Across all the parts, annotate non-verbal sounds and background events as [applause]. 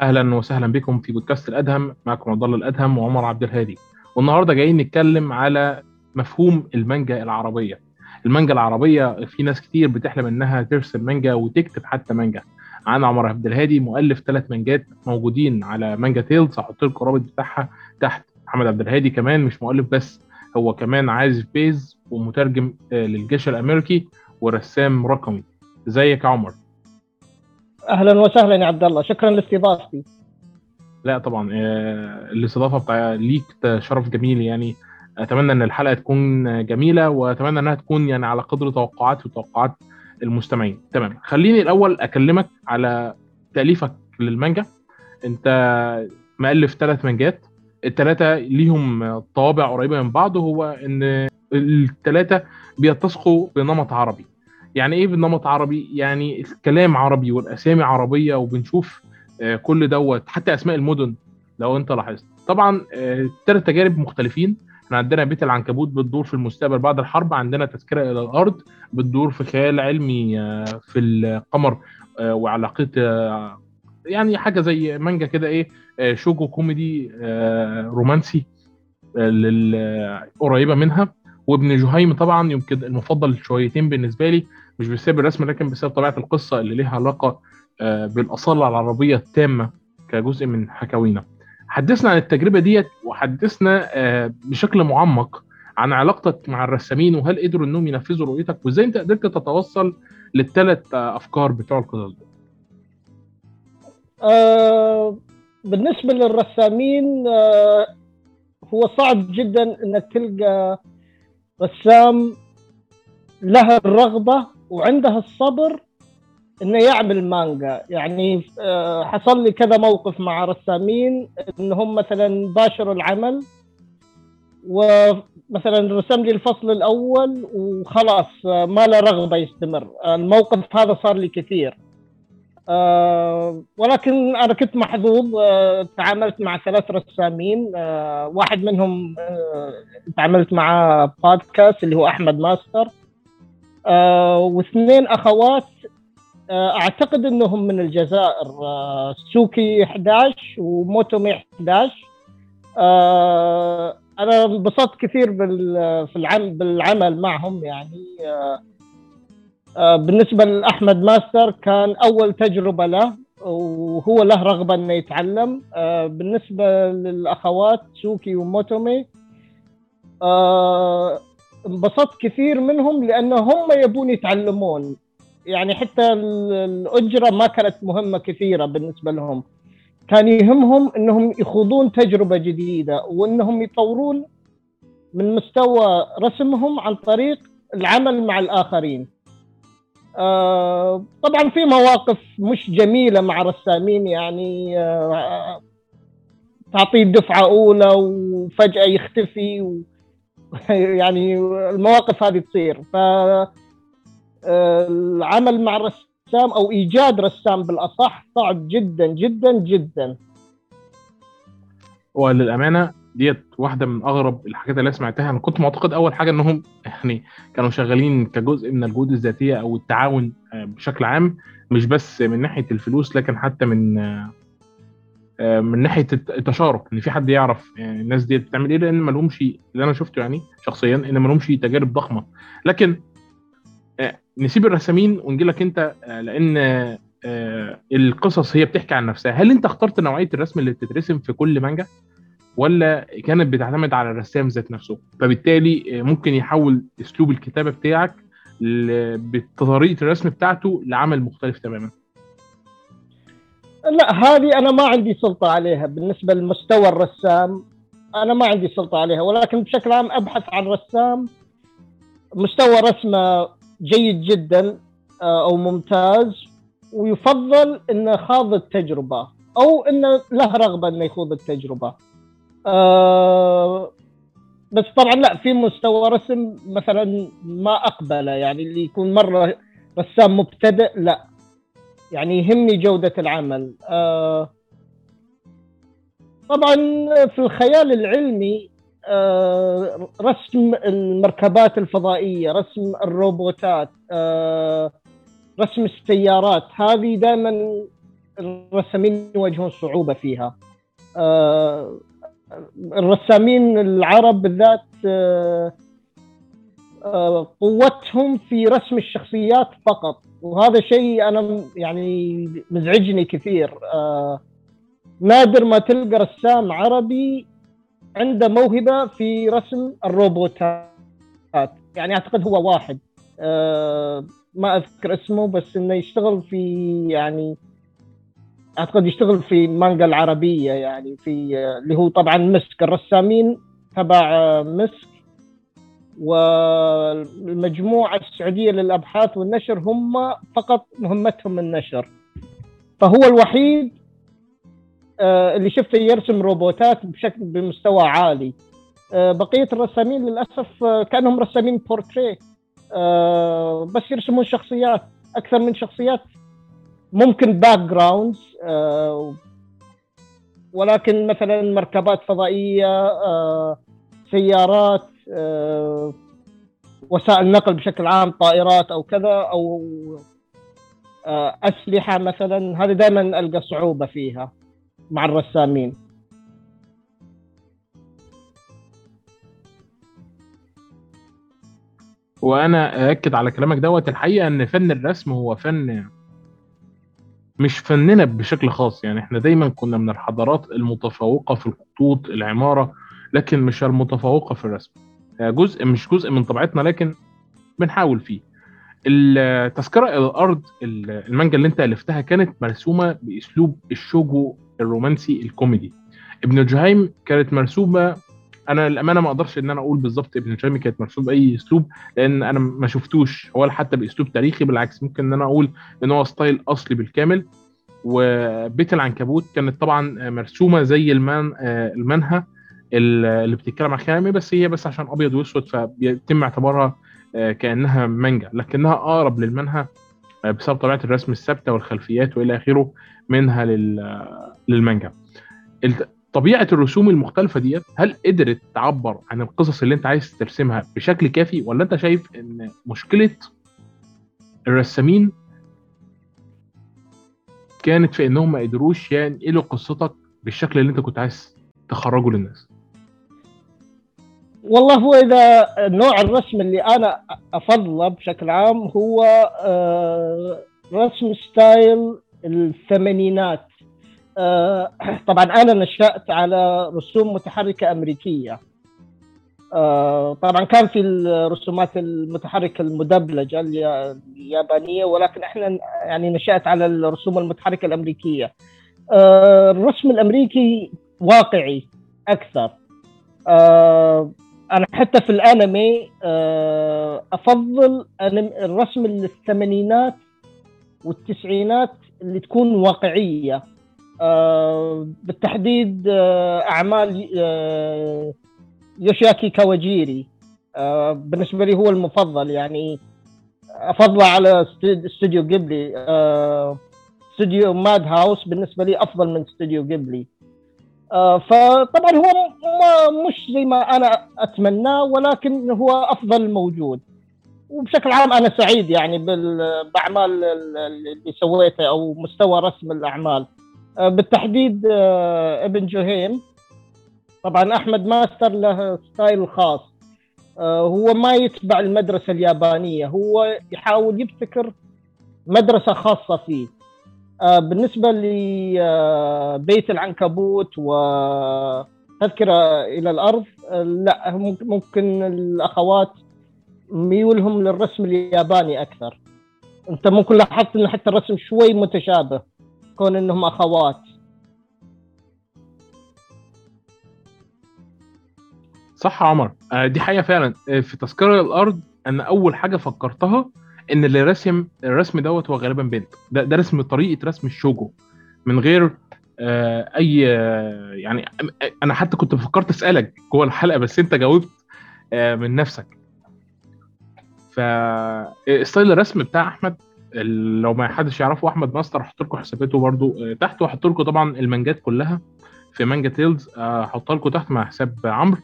أهلا وسهلا بكم في بودكاست الأدهم. معكم عبد الله الأدهم وعمر عبد الهادي. والنهاردة جايين نتكلم على مفهوم المانجا العربية. المانجا العربية في ناس كتير بتحلم إنها ترسم مانجا وتكتب حتى مانجا. أنا عمر عبد الهادي مؤلف ثلاث مانجات موجودين على مانجا تيلز. هحط لكم الرابط بتاعها تحت. محمد عبد الهادي كمان مش مؤلف بس هو كمان عازف bass ومترجم آه، للجيش الأمريكي ورسام رقمي. إزيك يا عمر؟ أهلا وسهلا يا عبد الله. شكرا لاستضافتي. لا طبعا آه، الاستضافة بتاع ليك شرف جميل يعني أتمنى إن الحلقة تكون جميلة وأتمنى إنها تكون يعني على قدر توقعاتي وتوقعات المستمعين. تمام. خليني الأول أكلمك على تأليفك للمانجا. أنت مؤلف ثلاث مانجات. الثلاثه ليهم طوابع قريبة من بعض وهو إن الثلاثه بيتسقوا بنمط عربي. يعني إيه بنمط عربي؟ يعني الكلام عربي والأسامي عربية وبنشوف آه، كل دوت حتى أسماء المدن لو أنت لاحظت. طبعا الثلاث تجارب مختلفين. إحنا عندنا بيت العنكبوت بتدور في المستقبل بعد الحرب عندنا تذكرة إلى الأرض بتدور في خيال علمي آه، في القمر آه، وعلاقه آه، يعني حاجة زي مانجا كده إيه آه، شوجو كوميدي آه، رومانسي آه، قريبة منها. وابن جهيم طبعا يمكن المفضل شويتين بالنسبة لي مش بسبب الرسم لكن بسبب طبيعة القصة اللي ليها علاقة آه، بالأصالة العربية التامة كجزء من حكاوينا. حدثنا عن التجربة ديت وحدثنا آه، بشكل معمق عن علاقتك مع الرسامين وهل قدروا إنهم ينفذوا رؤيتك وإزاي أنت قدرت تتوصل للثلاث أفكار بتوع القصص دول؟ آه بالنسبة للرسامين آه هو صعب جدا إنك تلقى رسام له الرغبة وعنده الصبر إنه يعمل مانجا. يعني آه حصل لي كذا موقف مع رسامين انهم مثلا باشروا العمل ومثلا رسم لي الفصل الأول وخلاص آه، ما له رغبة يستمر. الموقف هذا صار لي كثير. آه، ولكن أنا كنت محظوظ آه، تعاملت مع ثلاث رسامين آه، واحد منهم تعاملت معاه بودكاست اللي هو أحمد ماستر واثنين أخوات أعتقد إنهم من الجزائر سوكي 11 وموتومي 11 آه، أنا انبسطت كثير بالعمل معهم يعني بالنسبة لأحمد ماستر كان أول تجربة له وهو له رغبة إنه يتعلم. آه، بالنسبة للأخوات سوكي وموتومي آه، انبسطت كثير منهم لأن هم يبون يتعلمون. يعني حتى ال- الأجرة ما كانت مهمة كثيرة بالنسبة لهم. كان يهمهم إنهم يخوضون تجربة جديدة وإنهم يطورون من مستوى رسمهم عن طريق العمل مع الآخرين. آه، طبعا في مواقف مش جميلة مع رسامين يعني آه، تعطيه دفعة أولى وفجأة يختفي و [laughs] يعني المواقف هذه تصير. ف آه، العمل مع الرسام أو إيجاد رسام بالأصح صعب جدا جدا جدا. وللأمانة ديت واحدة من أغرب الحاجات اللي سمعتها. أنا كنت معتقد أول حاجة انهم يعني كانوا شغالين كجزء من الجهود الذاتية أو التعاون آه، بشكل عام مش بس من ناحية الفلوس لكن حتى من آه، آه، من ناحية الت- التشارك إن في حد يعرف الناس ديت بتعمل إيه لأن ما لهمش اللي أنا شفته يعني شخصيا إن ما لهمش تجارب ضخمة. لكن نسيب الرسامين ونجي لك أنت لأن القصص هي بتحكي عن نفسها. هل أنت اخترت نوعية الرسم اللي بتترسم في كل مانجا؟ ولا كانت بتعتمد على الرسام ذات نفسه. فبالتالي آه، ممكن يحول أسلوب الكتابة بتاعك بطريقة الرسم بتاعته لعمل مختلف تماما. لا هذه أنا ما عندي سلطة عليها بالنسبة لمستوى الرسام. أنا ما عندي سلطة عليها ولكن بشكل عام أبحث عن رسام. مستوى رسمه جيد جدا آه، أو ممتاز ويفضل إنه خاض التجربة أو إنه له رغبة إنه يخوض التجربة. آه، بس طبعا لا في مستوى رسم مثلا ما أقبله يعني اللي يكون مرة رسام مبتدئ لا. يعني يهمني جودة العمل. آه طبعا في الخيال العلمي آه رسم المركبات الفضائية رسم الروبوتات آه رسم السيارات هذه دائما الرسامين يواجهون صعوبة فيها. آه، الرسامين العرب بالذات آه، آه، قوتهم في رسم الشخصيات فقط. وهذا شيء أنا يعني مزعجني كثير. نادر ما تلقى رسام عربي عنده موهبة في رسم الروبوتات. يعني أعتقد هو واحد. ما أذكر اسمه بس إنه يشتغل في يعني أعتقد يشتغل في مانجا العربية يعني في اللي هو طبعا مسك الرسامين تبع مسك والمجموعة السعودية للأبحاث والنشر هم فقط مهمتهم النشر. فهو الوحيد آه، اللي شفته يرسم روبوتات بشكل بمستوى عالي. آه، بقية الرسامين للأسف آه، كأنهم رسامين بورتريه. بس يرسمون شخصيات أكثر من شخصيات. ممكن backgrounds ولكن مثلا مركبات فضائية آه، سيارات آه، وسائل نقل بشكل عام طائرات أو كذا أو أسلحة مثلا هذه دائما ألقى صعوبة فيها مع الرسامين. وأنا اكد على كلامك دوت الحقيقة إن فن الرسم هو فن مش فننا بشكل خاص. يعني إحنا دايما كنا من الحضارات المتفوقة في الخطوط العمارة لكن مش المتفوقة في الرسم. جزء مش جزء من طبيعتنا لكن بنحاول فيه. التذكرة إلى الأرض المانجا اللي أنت ألفتها كانت مرسومة بأسلوب الشوجو الرومانسي الكوميدي. ابن جهيم كانت مرسومة أنا الامانه ما أقدرش إن أنا أقول بالظبط ابن جهيم كانت مرسومه بأي أسلوب لأن أنا ما شفتوش ولا حتى بأسلوب تاريخي بالعكس ممكن إن أنا أقول إن هو style أصلي بالكامل. وبيت العنكبوت كانت طبعا مرسومة زي المان المانهوا اللي بتتكلم عن خيامي بس هي بس عشان أبيض وأسود فبيتم اعتبارها كأنها مانجا لكنها أقرب للمنهى بسبب طبيعة الرسم الثابتة والخلفيات وإلى آخره منها للمانجا. طبيعة الرسوم المختلفة ديت هل قدرت تعبر عن القصص اللي انت عايز ترسمها بشكل كافي ولا انت شايف إن مشكلة الرسامين كانت في إنهم ما قدروش ينقلوا قصتك بالشكل اللي انت كنت عايز تخرجه للناس؟ والله هو إذا نوع الرسم اللي أنا أفضله بشكل عام هو آه، رسم ستايل الثمانينات. [clears throat] طبعا أنا نشأت على رسوم متحركة أمريكية. آه، طبعا كان في الرسومات المتحركة المدبلجة اليابانية ولكن إحنا يعني نشأت على الرسوم المتحركة الأمريكية. آه، الرسم الأمريكي واقعي أكثر. أنا حتى في الأنمي أفضل الرسم الثمانينات والتسعينات اللي تكون واقعية. آه، بالتحديد آه، أعمال آه، يوشياكي كاواجيري. بالنسبة لي هو المفضل يعني افضله على استوديو جيبلي استوديو ماد هاوس بالنسبة لي أفضل من استوديو جيبلي فطبعا هو مش زي ما أنا أتمناه ولكن هو أفضل موجود. وبشكل عام أنا سعيد يعني بأعمال اللي سويتها أو مستوى رسم الأعمال. آه، بالتحديد آه، ابن جهيم. طبعا أحمد ماستر له style خاص. آه، هو ما يتبع المدرسة اليابانية هو يحاول يبتكر مدرسة خاصة فيه. بالنسبة لبيت العنكبوت وتذكرة إلى الأرض لا ممكن الأخوات ميولهم للرسم الياباني أكثر. أنت ممكن لاحظت إن حتى الرسم شوي متشابه. كون إنهم أخوات. صح يا عمر. آه، دي حقيقة فعلا. آه، في تذكرة الأرض أنا أول حاجة فكرتها إن اللي رسم الرسم دوت هو غالبا بنت ده, ده رسم طريقة رسم الشوجو. من غير آه أي يعني أنا حتى كنت فكرت أسألك جوه الحلقة بس أنت جاوبت من نفسك. فستايل الرسم بتاع أحمد لو ما حدش يعرفه أحمد ماستر هحط لكم حساباته برده آه، تحت وهحط لكم طبعا المانجات كلها في Manga Tales. آه، هحطها لكم تحت مع حساب عمر.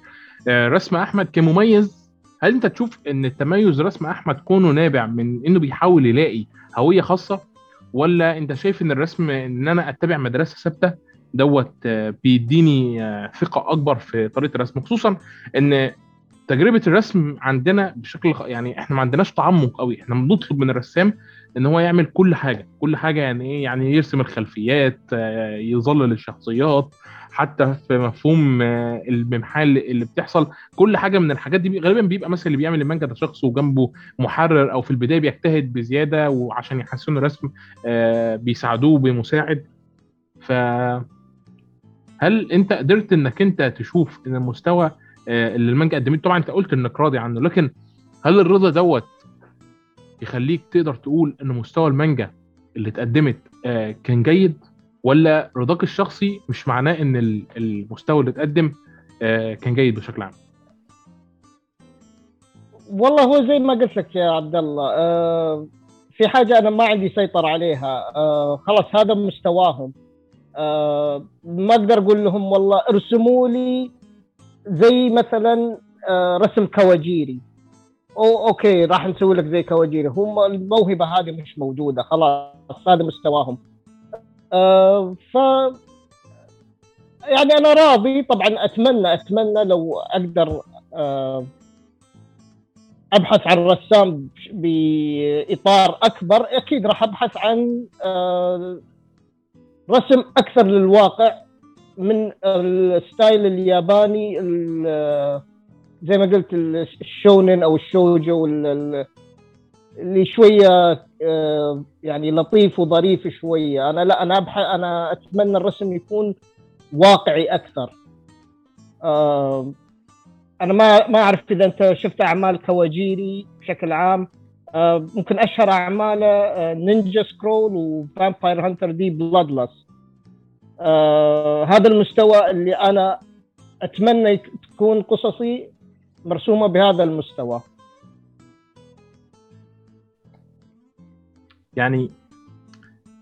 آه، رسم أحمد كمميز. هل أنت تشوف إن التميز رسم أحمد كونه نابع من إنه بيحاول يلاقي هوية خاصة؟ ولا أنت شايف إن الرسم إن أنا أتبع مدرسة ثابتة دوت بيديني ثقة أكبر في طريقة الرسم؟ خصوصا إن تجربة الرسم عندنا بشكل يعني إحنا ما عندناش تعمق قوي. إحنا بنطلب من الرسام ان هو يعمل كل حاجة. كل حاجة يعني إيه؟ يعني يرسم الخلفيات آه، يظلل الشخصيات حتى في مفهوم آه، الممحال اللي بتحصل. كل حاجة من الحاجات دي غالبا بيبقى مثلا اللي بيعمل المانجا ده شخص وجنبه محرر أو في البداية بيجتهد بزيادة وعشان يحسنوا الرسم آه، بيساعدوه بمساعد. ف هل انت قدرت انك انت تشوف إن المستوى اللي المانجا قدمته. طبعا أنت قلت إنك راضي عنه لكن هل الرضا دوت يخليك تقدر تقول إن مستوى المانجا اللي اتقدمت آه، كان جيد؟ ولا رضاك الشخصي مش معناه إن ال- المستوى اللي اتقدم آه، كان جيد بشكل عام؟ والله هو زي ما قلت لك يا عبد الله آه في حاجة أنا ما عندي سيطرة عليها آه خلاص هذا مستواهم آه ما أقدر أقول لهم والله ارسموا لي زي مثلا آه رسم كاواجيري أو okay راح نسوي لك زي كاواجيري هم الموهبة هذه مش موجودة. خلاص هذا مستواهم. آه ف يعني أنا راضي. طبعا أتمنى أتمنى لو أقدر آه أبحث عن رسام بإطار أكبر. أكيد راح أبحث عن رسم أكثر للواقع. من ال style الياباني ال- زي ما قلت الشونن أو الشوجو ال- ال- اللي شوية آه، يعني لطيف وظريف شوية. أنا لا أنا أبحث أنا أتمنى الرسم يكون واقعي أكثر. آه، أنا ما ما أعرف إذا أنت شفت أعمال كاواجيري بشكل عام. آه، ممكن أشهر أعماله Ninja Scroll و Vampire Hunter D بلادلس هذا المستوى اللي أنا أتمنى تكون قصصي مرسومة بهذا المستوى. يعني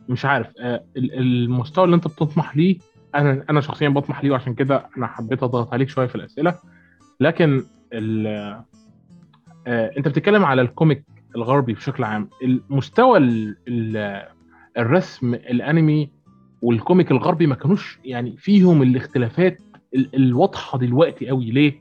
مش عارف آه، ال- المستوى اللي أنت بتطمح ليه أنا أنا شخصيا بطمح ليه وعشان كده أنا حبيت أضغط عليك شوية في الأسئلة. لكن آه، أنت بتتكلم على الكوميك الغربي بشكل عام. المستوى ال ال الرسم الأنمي وال comic الغربي ما كانوش يعني فيهم الاختلافات ال- الواضحة دلوقتي قوي ليه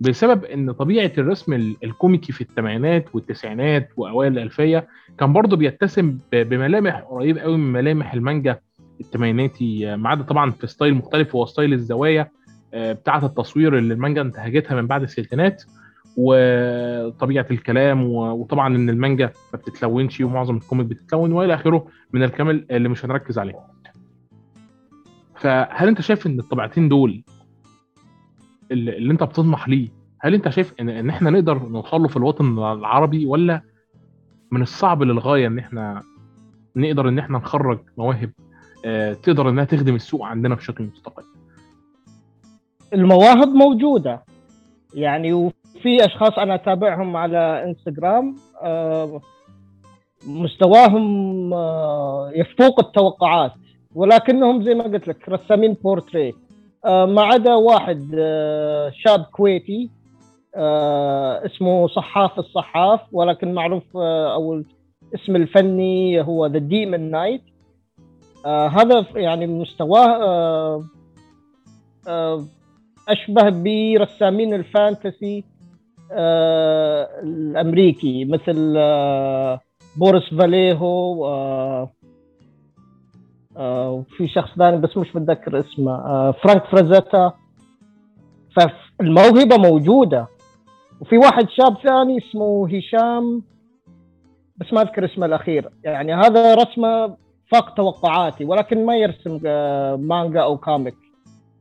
بسبب إن طبيعة الرسم ال- الكوميكي في الثمانينات والتسعينات وأوائل الألفية كان برضه بيتسم بملامح قريب قوي من ملامح المانجا الثمانيناتي ما عدا طبعا في style مختلف هو style الزوايا آه، بتاعة التصوير اللي المانجا انتهجتها من بعد الستينات وطبيعة الكلام وطبعا إن المانجا ما بتتلونش ومعظم ال comic بتتلون وإلى آخره من الكامل اللي مش هنركز عليه. فهل انت شايف ان الطبيعتين دول اللي, اللي انت بتطمح ليه؟ هل انت شايف ان, إن إحنا نقدر نوصل له في الوطن العربي ولا من الصعب للغاية إن إحنا نقدر إن إحنا نخرج مواهب آه، تقدر إنها تخدم السوق عندنا بشكل مستقل؟ المواهب موجودة. يعني وفي أشخاص أنا أتابعهم على إنستغرام آه، مستواهم آه، يفوق التوقعات. ولكنهم زي ما قلت لك رسامين بورتريه آه، ما عدا واحد آه، شاب كويتي آه، اسمه صحاف الصحاف ولكن معروف أو الاسم الفني هو The Demon Knight هذا يعني مستواه أشبه برسامين ال fantasy الأمريكي مثل بوريس فاليهو وفي شخص ثاني بس مش متذكر اسمه. آه، فرانك فرازيتا فالموهبة موجودة. وفي واحد شاب ثاني اسمه هشام بس ما أذكر اسمه الأخير. يعني هذا رسمه فاق توقعاتي ولكن ما يرسم آه، مانجا أو comic.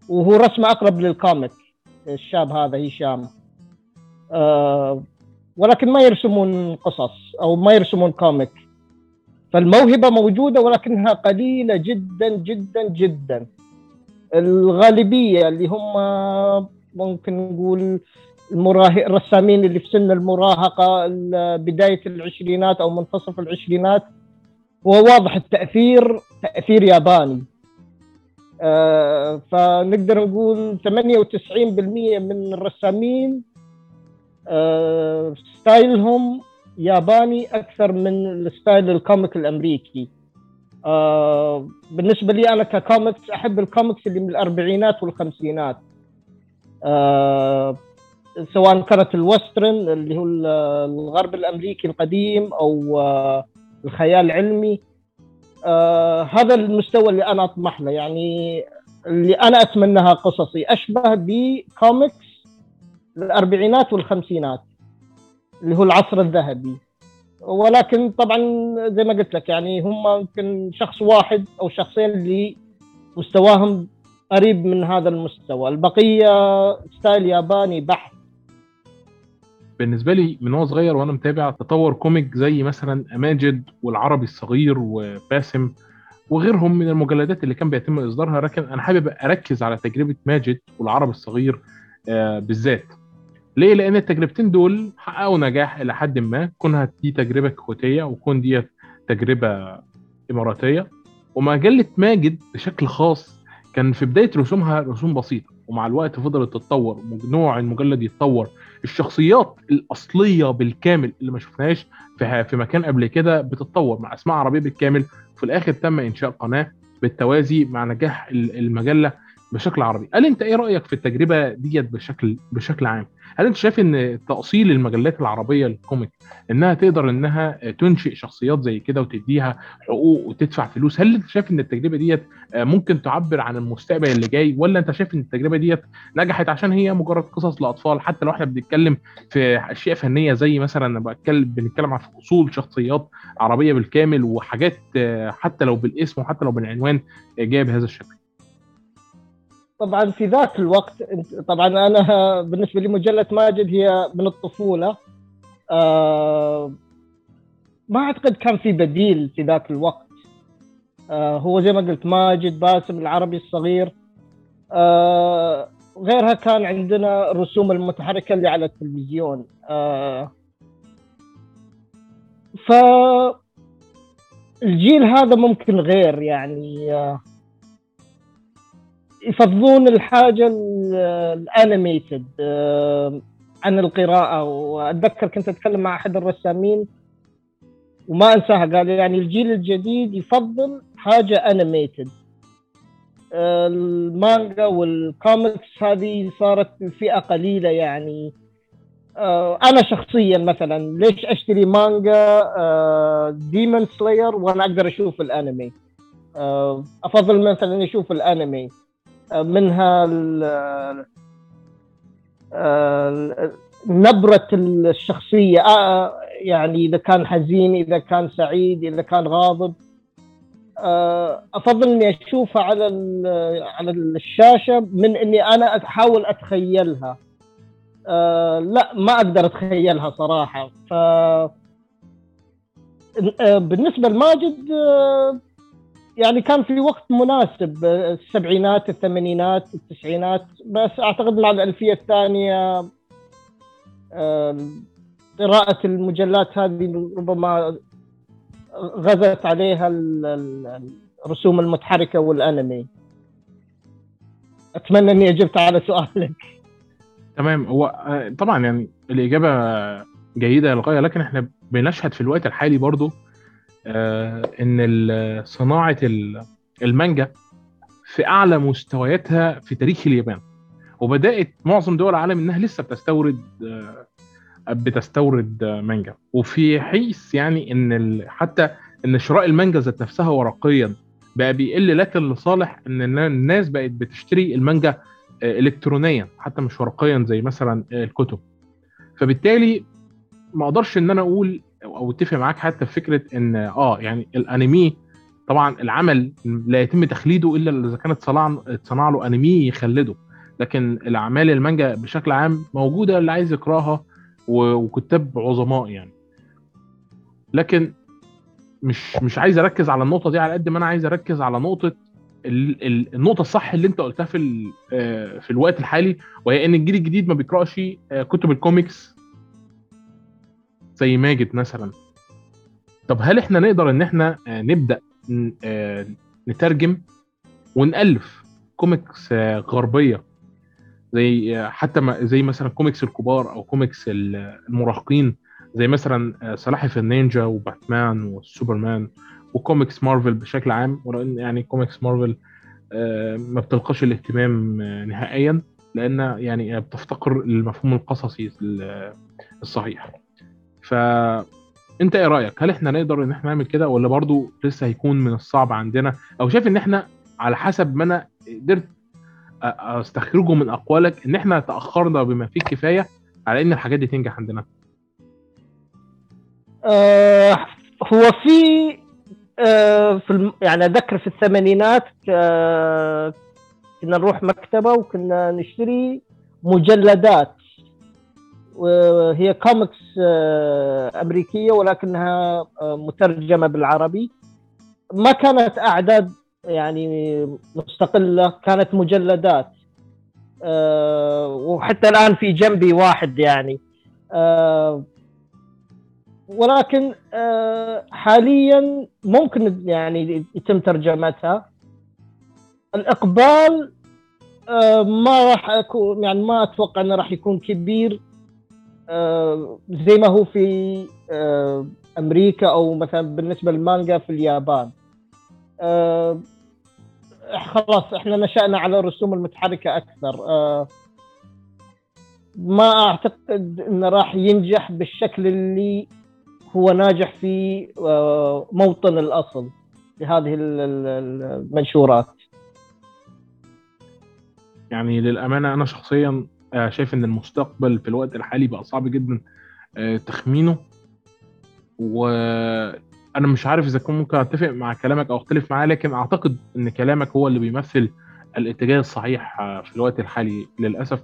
وهو رسمه أقرب لل comic الشاب هذا هشام. آه، ولكن ما يرسمون قصص أو ما يرسمون كوميك. فالموهبة موجودة ولكنها قليلة جدا جدا جدا. الغالبية اللي هم ممكن نقول المراهق الرسامين اللي في سن المراهقة ال- بداية العشرينات أو منتصف العشرينات هو واضح التأثير تأثير ياباني. آه، فنقدر نقول 98% من الرسامين آه، style هم ياباني أكثر من ال style ال comic الأمريكي. آه بالنسبة لي أنا ككوميكس أحب الكوميكس اللي من الأربعينات والخمسينات. آه سواء كانت ال western اللي هو الغرب الأمريكي القديم أو آه الخيال العلمي. آه هذا المستوى اللي أنا أطمح له. يعني اللي أنا أتمناها قصصي أشبه بكوميكس الأربعينات والخمسينات. اللي هو العصر الذهبي. ولكن طبعا زي ما قلت لك يعني هم يمكن شخص واحد أو شخصين اللي مستواهم قريب من هذا المستوى. البقية style ياباني بحت. بالنسبة لي من هو صغير وأنا متابع تطور كوميك زي مثلا ماجد والعربي الصغير وباسم وغيرهم من المجلدات اللي كان بيتم إصدارها لكن أنا حابب أركز على تجربة ماجد والعربي الصغير آه، بالذات. ليه؟ لأن التجربتين دول حققوا نجاح إلى حد ما. كونها دي تجربة كويتية وكون دي تجربة إماراتية. ومجله ماجد بشكل خاص كان في بداية رسومها رسوم بسيطة ومع الوقت فضلت تتطور نوع المجلد يتطور. الشخصيات الأصلية بالكامل اللي ما شفناهاش في في مكان قبل كده بتتطور مع أسماء عربية بالكامل. في الآخر تم إنشاء قناة بالتوازي مع نجاح المجلة. بشكل عربي. هل انت إيه رأيك في التجربة ديت بشكل بشكل عام؟ هل انت شايف ان تأصيل المجلات العربية للكوميك انها تقدر انها تنشئ شخصيات زي كده وتديها حقوق وتدفع فلوس هل انت شايف ان التجربة ديت ممكن تعبر عن المستقبل اللي جاي ولا انت شايف ان التجربة ديت نجحت عشان هي مجرد قصص لأطفال؟ حتى لو إحنا بنتكلم في أشياء فنية زي مثلا بتكلم بنتكلم عن أصول شخصيات عربية بالكامل وحاجات حتى لو بالاسم وحتى لو بالعنوان جاية بهذا الشكل. طبعا في ذاك الوقت طبعا أنا بالنسبة لي مجلة ماجد هي من الطفولة. آه ما أعتقد كان في بديل في ذاك الوقت. آه هو زي ما قلت ماجد باسم العربي الصغير. آه غيرها كان عندنا الرسوم المتحركة اللي على التلفزيون. آه ف الجيل هذا ممكن غير يعني آه يفضلون الحاجة الانيميتد آه، عن القراءة. وأتذكر كنت أتكلم مع أحد الرسامين وما أنساها قال يعني الجيل الجديد يفضل حاجة animated آه، المانجا والكوميكس هذه صارت فئة قليلة يعني. آه، أنا شخصيا مثلا ليش أشتري مانجا ديمون سلاير وأنا أقدر أشوف الأنمي؟ أفضل مثلا أشوف الأنمي. منها نبرة الشخصية. آه، يعني إذا كان حزين إذا كان سعيد إذا كان غاضب. آه، أفضل إني أشوفها على على الشاشة من إني أنا أحاول أتخيلها. آه، لا ما أقدر أتخيلها صراحة. ف بالنسبة لماجد يعني كان في وقت مناسب السبعينات الثمانينات التسعينات بس أعتقد مع الألفية الثانية قراءة المجلات هذه ربما غزت عليها الرسوم المتحركة والأنمي. أتمنى إني أجبت على سؤالك. تمام. هو آه، طبعا يعني الإجابة جيدة للغايه لكن إحنا بنشهد في الوقت الحالي برضو آه، إن صناعة المانجا في أعلى مستوياتها في تاريخ اليابان. وبدأت معظم دول العالم إنها لسه بتستورد آه، بتستورد مانجا. وفي حيث يعني إن حتى إن شراء المانجا ذات نفسها ورقيا بقى بيقل لكن لصالح إن الناس بقت بتشتري المانجا آه، الكترونيا حتى مش ورقيا زي مثلا الكتب. فبالتالي ما أقدرش إن أنا أقول أو أتفق معاك حتى في فكرة إن آه يعني الأنمي طبعا العمل لا يتم تخليده إلا إذا كانت صنع له أنمي يخلده. لكن الأعمال المانجا بشكل عام موجودة اللي عايز يقراها وكتاب عظماء يعني. لكن مش مش عايز أركز على النقطة دي على قد ما أنا عايز أركز على نقطة النقطة الصح اللي أنت قلتها في آه، في الوقت الحالي وهي إن الجيل الجديد ما بيقرأش آه، كتب الكوميكس زي ماجد مثلا. طب هل إحنا نقدر إن إحنا آه، نبدأ آه، نترجم ونألف كوميكس آه، غربية؟ زي حتى زي مثلا كوميكس الكبار أو كوميكس المراهقين زي مثلا سلاحف النينجا وباتمان وسوبرمان وكوميكس مارفل بشكل عام. ولأن يعني كوميكس مارفل ما بتلقاش الاهتمام نهائيا لأن يعني بتفتقر المفهوم القصصي ال- الصحيح. فانت إيه رأيك؟ هل إحنا نقدر ان إحنا نعمل كده ولا برضو لسه هيكون من الصعب عندنا؟ أو شايف ان إحنا على حسب ما أنا قدرت استخرجه من اقوالك ان إحنا تأخرنا بما فيه الكفاية على ان الحاجات دي تنجح عندنا؟ آه هو في آه في الم... يعني أذكر في الثمانينات آه كنا نروح مكتبة وكنا نشتري مجلدات وهي كوميكس آه أمريكية ولكنها آه مترجمة بالعربي. ما كانت أعداد يعني مستقلة كانت مجلدات. آه وحتى الآن في جنبي واحد يعني. ولكن حاليا ممكن يعني يتم ترجمتها. الإقبال ما راح اكون يعني ما أتوقع إنه راح يكون كبير. زي ما هو في آه، أمريكا أو مثلا بالنسبة للمانجا في اليابان. آه، خلاص إحنا نشأنا على الرسوم المتحركة أكثر. آه، ما أعتقد انه راح ينجح بالشكل اللي هو ناجح في آه، موطن الأصل لهذه ال- ال- المنشورات. يعني للأمانة أنا شخصيا آه، شايف إن المستقبل في الوقت الحالي بقى صعب جدا آه، تخمينه. وأنا مش عارف إذا كنت ممكن أتفق مع كلامك أو أختلف معاه لكن أعتقد إن كلامك هو اللي بيمثل الاتجاه الصحيح آه، في الوقت الحالي للأسف.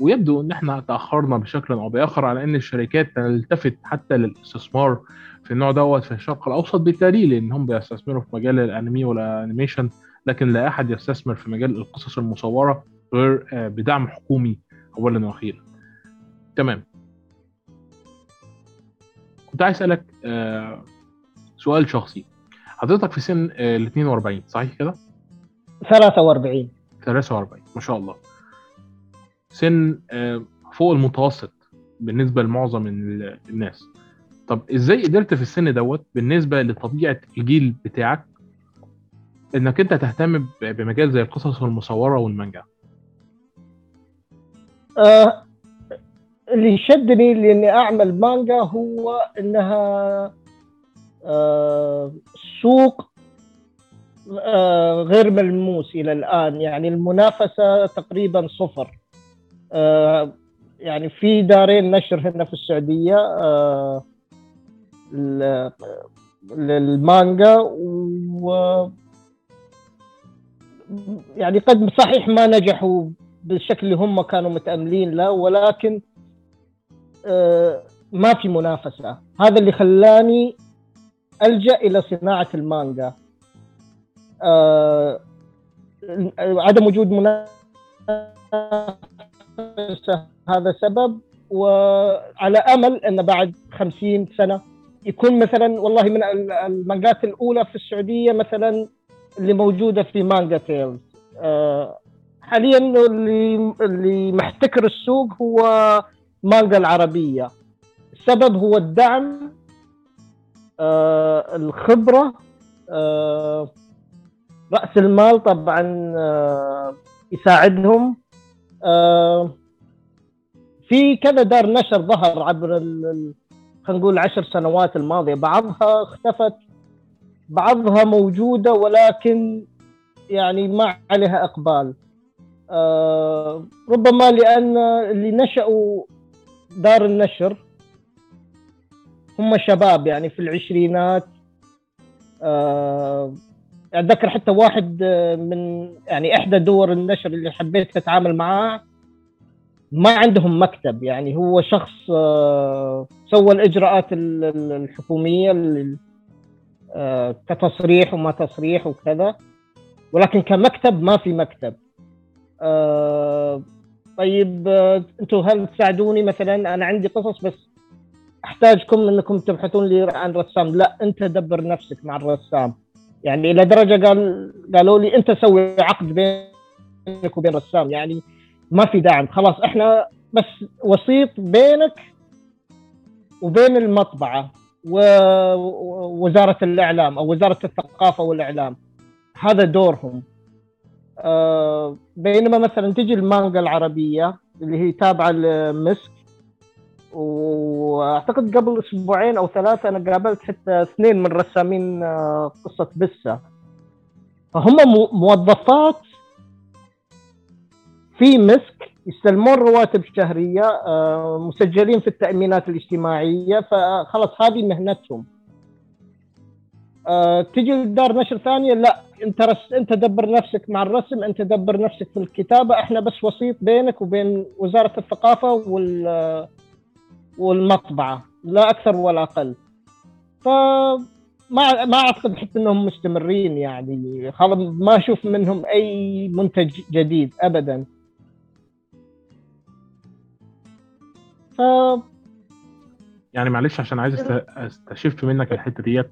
ويبدو إن إحنا تأخرنا بشكل أو بآخر على إن الشركات تلتفت حتى للاستثمار في النوع دوت في الشرق الأوسط بالدليل ان هم بيستثمروا في مجال الأنمي والأنيميشن لكن لا أحد يستثمر في مجال القصص المصورة غير آه، بدعم حكومي. اولا وأخيرا. تمام. كنت عايز أسألك آه، سؤال شخصي. حضرتك في سن آه، ال 42 صحيح كده؟ 43 43 ما شاء الله. سن آه، فوق المتوسط بالنسبة لمعظم ال- الناس. طب إزاي قدرت في السن دوت بالنسبة لطبيعة الجيل بتاعك إنك أنت تهتم بمجال زي القصص المصورة والمانجا؟ آه اللي شدني لاني اعمل مانجا هو انها آه سوق آه غير ملموس إلى الان. يعني المنافسة تقريبا صفر. يعني في دارين نشر هنا في السعودية للمانجا و يعني قد صحيح ما نجحوا بالشكل اللي هم كانوا متأملين له ولكن آه، ما في منافسة. هذا اللي خلاني ألجأ إلى صناعة المانجا. آه، عدم وجود منافسة هذا سبب وعلى أمل أن بعد خمسين سنة يكون مثلا والله من ال- المانجات الأولى في السعودية مثلا اللي موجودة في مانجا تيلز. آه، حاليا اللي اللي محتكر السوق هو مانجا العربية. السبب هو الدعم آه الخبرة آه رأس المال طبعا آه يساعدهم. آه في كذا دار نشر ظهر عبر خلينا نقول العشر سنوات الماضية. بعضها اختفت بعضها موجودة ولكن يعني ما عليها إقبال. ربما لأن اللي نشأوا دار النشر هم شباب يعني في العشرينات. آه، أتذكر حتى واحد آه، من يعني إحدى دور النشر اللي حبيت اتعامل معاه ما عندهم مكتب يعني هو شخص آه، سوى الإجراءات ال- ال- الحكومية آه، كتصريح وما تصريح وكذا ولكن كمكتب ما في مكتب. آه، طيب آه، أنتم هل تساعدوني مثلا؟ أنا عندي قصص بس أحتاجكم إنكم تبحثون لي عن رسام. لا أنت دبر نفسك مع الرسام. يعني إلى درجة قال قالوا لي أنت سوي عقد بينك وبين رسام. يعني ما في داعم. خلاص إحنا بس وسيط بينك وبين المطبعة ووزارة الإعلام أو وزارة الثقافة والإعلام. هذا دورهم. بينما مثلا تجي المانجا العربية اللي هي تابعة لمسك وأعتقد قبل أسبوعين أو ثلاثة أنا قابلت حتى اثنين من رسامين آه، قصة بسه فهم موظفات في مسك يستلمون رواتب شهرية آه، مسجلين في التأمينات الاجتماعية فخلص هذه مهنتهم. آه، تجي دار نشر ثانية لا انت رس... انت دبر نفسك مع الرسم انت دبر نفسك في الكتابة. إحنا بس وسيط بينك وبين وزارة الثقافة وال والمطبعة لا أكثر ولا أقل. ف ما ما أعتقد حتى إنهم مستمرين يعني. خلاص ما أشوف منهم أي منتج جديد ابدا. ف يعني معلش عشان عايز أستشف منك الحتة ديت.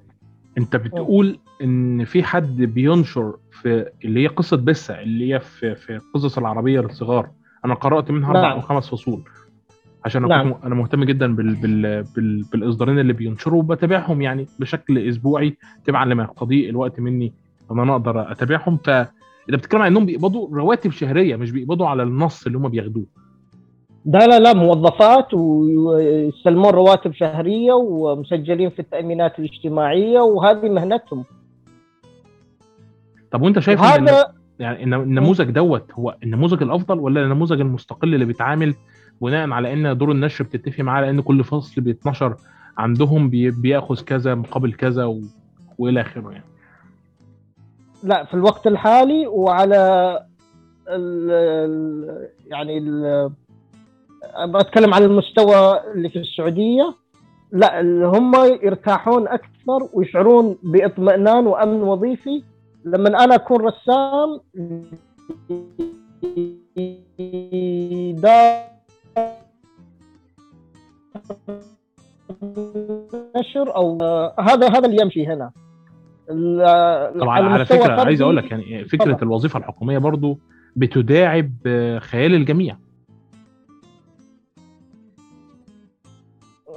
انت بتقول إن في حد بينشر في اللي هي قصة بسه اللي هي في في قصص العربية للصغار. أنا قرأت منها أربع نعم. أو خمس فصول. عشان أنا نعم. أنا مهتم جدا بال... بال... بال... بالإصدارين اللي بينشروا وبتابعهم يعني بشكل أسبوعي تبعا لما يقتضيه الوقت مني إن أنا أقدر أتابعهم. ف اذا بتتكلم عن إنهم بيقبضوا رواتب شهرية مش بيقبضوا على النص اللي هم بياخدوه. لا لا لا موظفات ويستلمون رواتب شهرية ومسجلين في التأمينات الاجتماعية وهذه مهنتهم. طب وأنت شايف هذا إن يعني النموذج دوت هو النموذج الأفضل ولا النموذج المستقل اللي بيتعامل بناء على إن دور النشر بتتفق معاه؟ على ان كل فصل بيتنشر عندهم بيأخذ كذا مقابل كذا و... وإلى آخره يعني. لا في الوقت الحالي وعلى ال يعني ال بتكلم على المستوى اللي في السعودية. لا هم يرتاحون أكثر ويشعرون بإطمئنان وأمن وظيفي لما أنا أكون رسام نشر أو هذا هذا اللي يمشي هنا. طبعا على فكرة عايز أقول لك يعني فكرة طبعا. الوظيفة الحكومية برضو بتداعب خيال الجميع.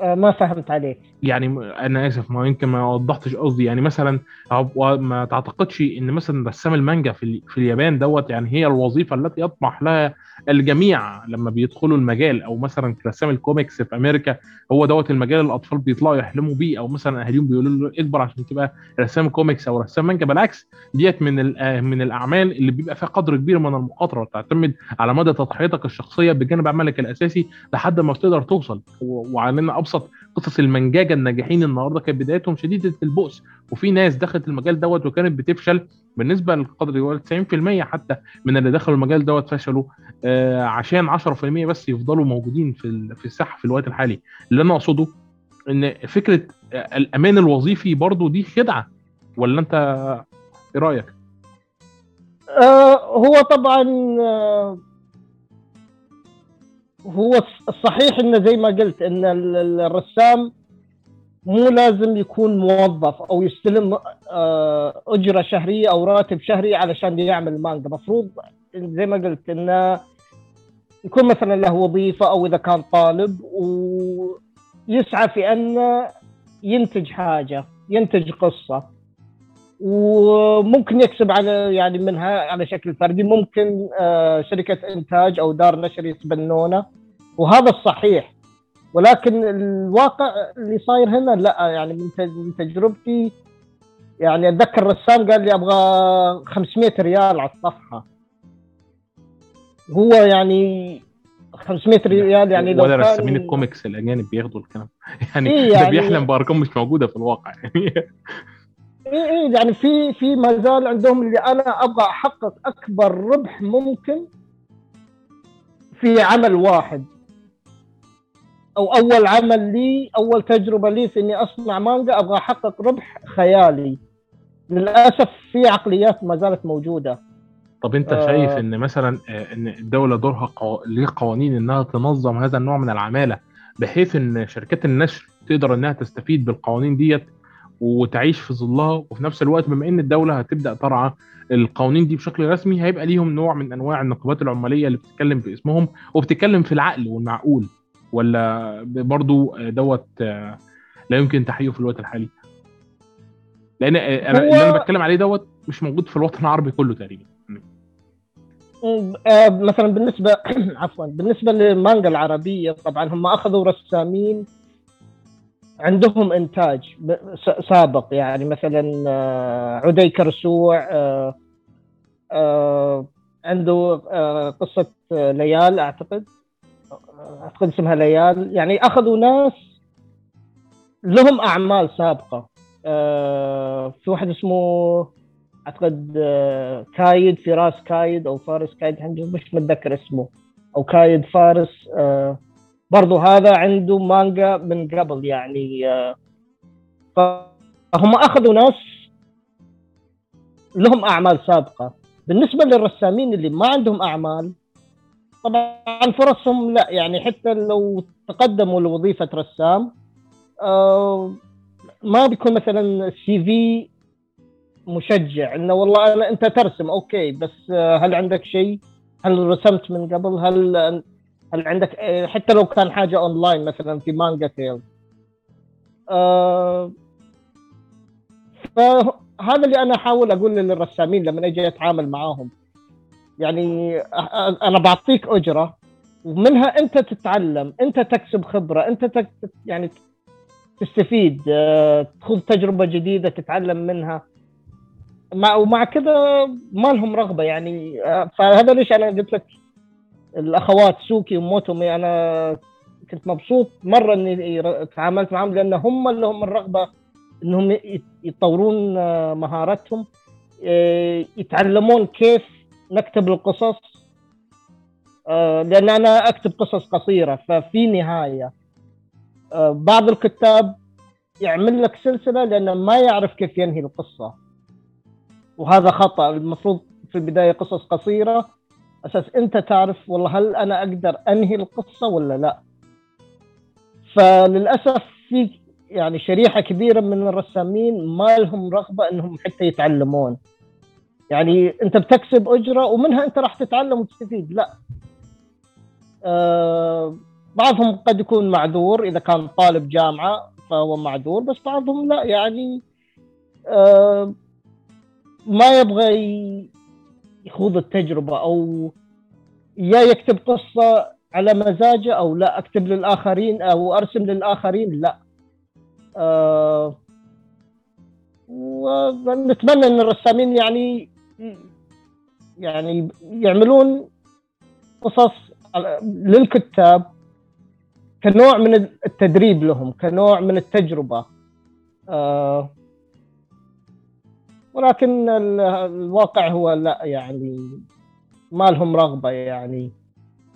ما فهمت عليك. يعني أنا آسف ما يمكن ما وضحتش قصدي. يعني مثلا ما تعتقدش إن مثلا رسام المانجا في, في اليابان دوت يعني هي الوظيفة التي يطمح لها الجميع لما بيدخلوا المجال أو مثلا رسام الكوميكس في أمريكا هو دوت المجال الأطفال بيطلعوا يحلموا بيه أو مثلا أهاليهم بيقولوا له اكبر عشان تبقى رسام كوميكس أو رسام مانجا. بالعكس ديت من من الأعمال اللي بيبقى فيها قدر كبير من المخاطره تعتمد على مدى تضحيتك الشخصية بجانب عملك الأساسي لحد ما تقدر توصل. وعلينا أبسط قصص المانجاكا الناجحين النهارده كانت بدايتهم شديدة البؤس. وفي ناس دخلت المجال دوت وكانت بتفشل بالنسبة للقدر 90% حتى من اللي دخلوا المجال دوت فشلوا. آه عشان 10% بس يفضلوا موجودين في في الساحة في الوقت الحالي. اللي أنا أقصده إن فكرة الأمان الوظيفي برضو دي خدعة. ولا أنت إيه رأيك؟ آه هو طبعا آه هو الصحيح انه زي ما قلت إن الرسام مو لازم يكون موظف أو يستلم آه، أجرة شهرية أو راتب شهري علشان يعمل مانجا. مفروض زي ما قلت انه يكون مثلا له وظيفة أو إذا كان طالب ويسعى في انه ينتج حاجة ينتج قصة. وممكن يكسب على يعني منها على شكل فردي. ممكن آه، شركة إنتاج أو دار نشر يتبنونه وهذا الصحيح ولكن الواقع اللي صاير هنا لا يعني من تجربتي يعني أتذكر رسام قال لي أبغى 500 ريال على الصفحة. هو يعني 500 ريال يعني لو ولا رسامين الكوميكس الأجانب بياخدوا الكلام. [laughs] يعني, إيه يعني ده بيحلم بأرقام مش موجودة في الواقع. يعني [laughs] إيه إيه يعني في في ما زال عندهم اللي أنا أبغى أحقق أكبر ربح ممكن في عمل واحد. أو أول عمل لي أول تجربة لي في إني أصنع مانجا أبغى أحقق ربح خيالي. للأسف في عقليات ما زالت موجودة. طب أنت آه. شايف إن مثلا آه، إن الدولة دورها قو... ليه قوانين إنها تنظم هذا النوع من العمالة بحيث إن شركات النشر تقدر إنها تستفيد بالقوانين ديت وتعيش في ظلها وفي نفس الوقت بما إن الدولة هتبدأ ترعى القوانين دي بشكل رسمي هيبقى ليهم نوع من أنواع النقابات العمالية اللي بتتكلم في اسمهم وبتتكلم في العقل والمعقول. ولا برضو دوت لا يمكن تحقيقه في الوقت الحالي. لأن أنا هو- اللي أنا بتكلم عليه دوت مش موجود في الوطن العربي كله تقريبا. آه، مثلا بالنسبة [clears throat] عفوا بالنسبة للمانجا العربية طبعا هم أخذوا رسامين عندهم إنتاج سابق يعني مثلا آه، عدي كرسوع آه، آه، عنده قصة ليال أعتقد أعتقد اسمها ليال. يعني أخذوا ناس لهم أعمال سابقة. في واحد اسمه أعتقد كايد فراس كايد أو فارس كايد مش متذكر اسمه أو كايد فارس برضو هذا عنده مانجا من قبل يعني آه، فهم أخذوا ناس لهم أعمال سابقة بالنسبة للرسامين اللي ما عندهم أعمال طبعا فرصهم لا يعني حتى لو تقدموا لوظيفة رسام آه، ما بيكون مثلا ال CV مشجع إنه والله أنا أنت ترسم okay بس آه، هل عندك شيء؟ هل رسمت من قبل؟ هل هل عندك حتى لو كان حاجة اونلاين مثلا في مانجا تيل آه فهذا اللي أنا أحاول أقول للرسامين لما أجي أتعامل معاهم. يعني أنا بعطيك أجرة ومنها أنت تتعلم أنت تكسب خبرة أنت تك يعني تستفيد آه، تخوض تجربة جديدة تتعلم منها. مع ومع كذا ما لهم رغبة يعني. آه، فهذا ليش أنا قلت لك الأخوات سوكي وموتومي أنا كنت مبسوط مرة إني تعاملت معهم لأن هم اللي هم الرغبة إنهم يطورون آه، مهاراتهم آه، يتعلمون كيف نكتب القصص آه، لأن أنا أكتب قصص قصيرة ففي نهاية. بعض الكتاب يعمل لك سلسلة لأنه ما يعرف كيف ينهي القصة. وهذا خطأ المفروض في البداية قصص قصيرة أساس أنت تعرف والله هل أنا أقدر أنهي القصة ولا لا. فللأسف في يعني شريحة كبيرة من الرسامين ما لهم رغبة إنهم حتى يتعلمون. يعني أنت بتكسب أجرة ومنها أنت راح تتعلم وتستفيد. لا. آه بعضهم قد يكون معذور إذا كان طالب جامعة فهو معذور بس بعضهم لا. يعني آه ما يبغى يخوض التجربة أو يا يكتب قصة على مزاجه أو لا أكتب للآخرين أو أرسم للآخرين لا. آه ونتمنى إن الرسامين يعني يعني يعملون قصص للكتاب كنوع من التدريب لهم كنوع من التجربة. آه ولكن ال- الواقع هو لا يعني ما لهم رغبة يعني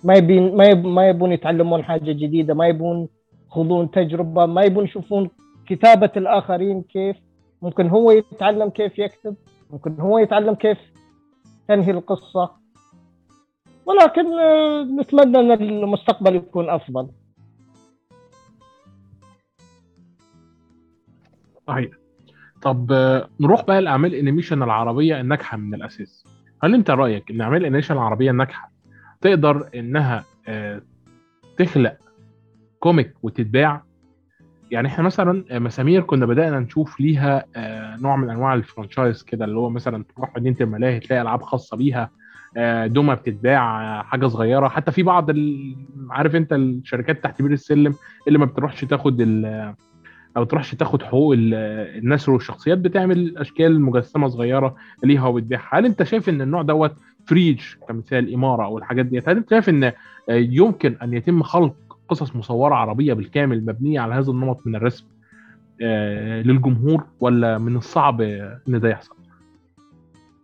ما يبين ما يب ما يبون يتعلمون حاجة جديدة ما يبون يخوضون تجربة ما يبون يشوفون كتابة الآخرين كيف ممكن هو يتعلم كيف يكتب ممكن هو يتعلم كيف تنهي القصة. ولكن آه، نتمنى أن المستقبل يكون أفضل. صحيح. طب نروح بقى لأعمال ال animation العربية الناجحة من الأساس. هل أنت رأيك إن أعمال ال animation العربية الناجحة تقدر إنها آه، تخلق comic وتتباع؟ يعني إحنا مثلا آه، مسامير كنا بدأنا نشوف ليها آه، نوع من أنواع ال franchise كده اللي هو مثلا تروح مدينة الملاهي تلاقي ألعاب خاصة بيها دمى بتتباع حاجة صغيرة. حتى في بعض عارف أنت الشركات تحت بير السلم اللي ما بتروحش تاخد أو تروحش تاخد حقوق ال- الناس والشخصيات بتعمل أشكال مجسمة صغيرة ليها وبتبيعها. هل أنت شايف إن النوع دوت فريج كمثال إمارة أو الحاجات ديت؟ هل أنت شايف إن يمكن أن يتم خلق قصص مصورة عربية بالكامل مبنية على هذا النمط من الرسم آه، للجمهور ولا من الصعب إن ده يحصل؟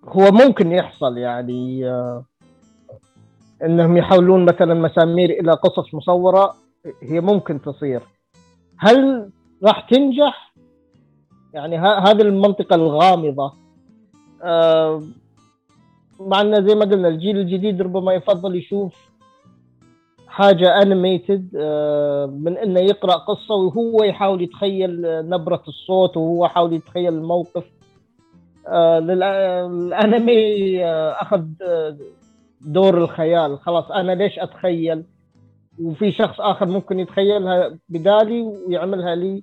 هو ممكن يحصل يعني آه، إنهم يحولون مثلا مسامير إلى قصص مصورة هي ممكن تصير. هل راح تنجح؟ يعني هذه المنطقة الغامضة. آه، مع إن زي ما قلنا الجيل الجديد ربما يفضل يشوف حاجة انيميتد من إنه يقرأ قصة وهو يحاول يتخيل آه، نبرة الصوت وهو يحاول يتخيل الموقف. آه، الأنمي آه، أخذ آه، دور الخيال. خلاص أنا ليش أتخيل؟ وفي شخص آخر ممكن يتخيلها بدالي ويعملها لي. آه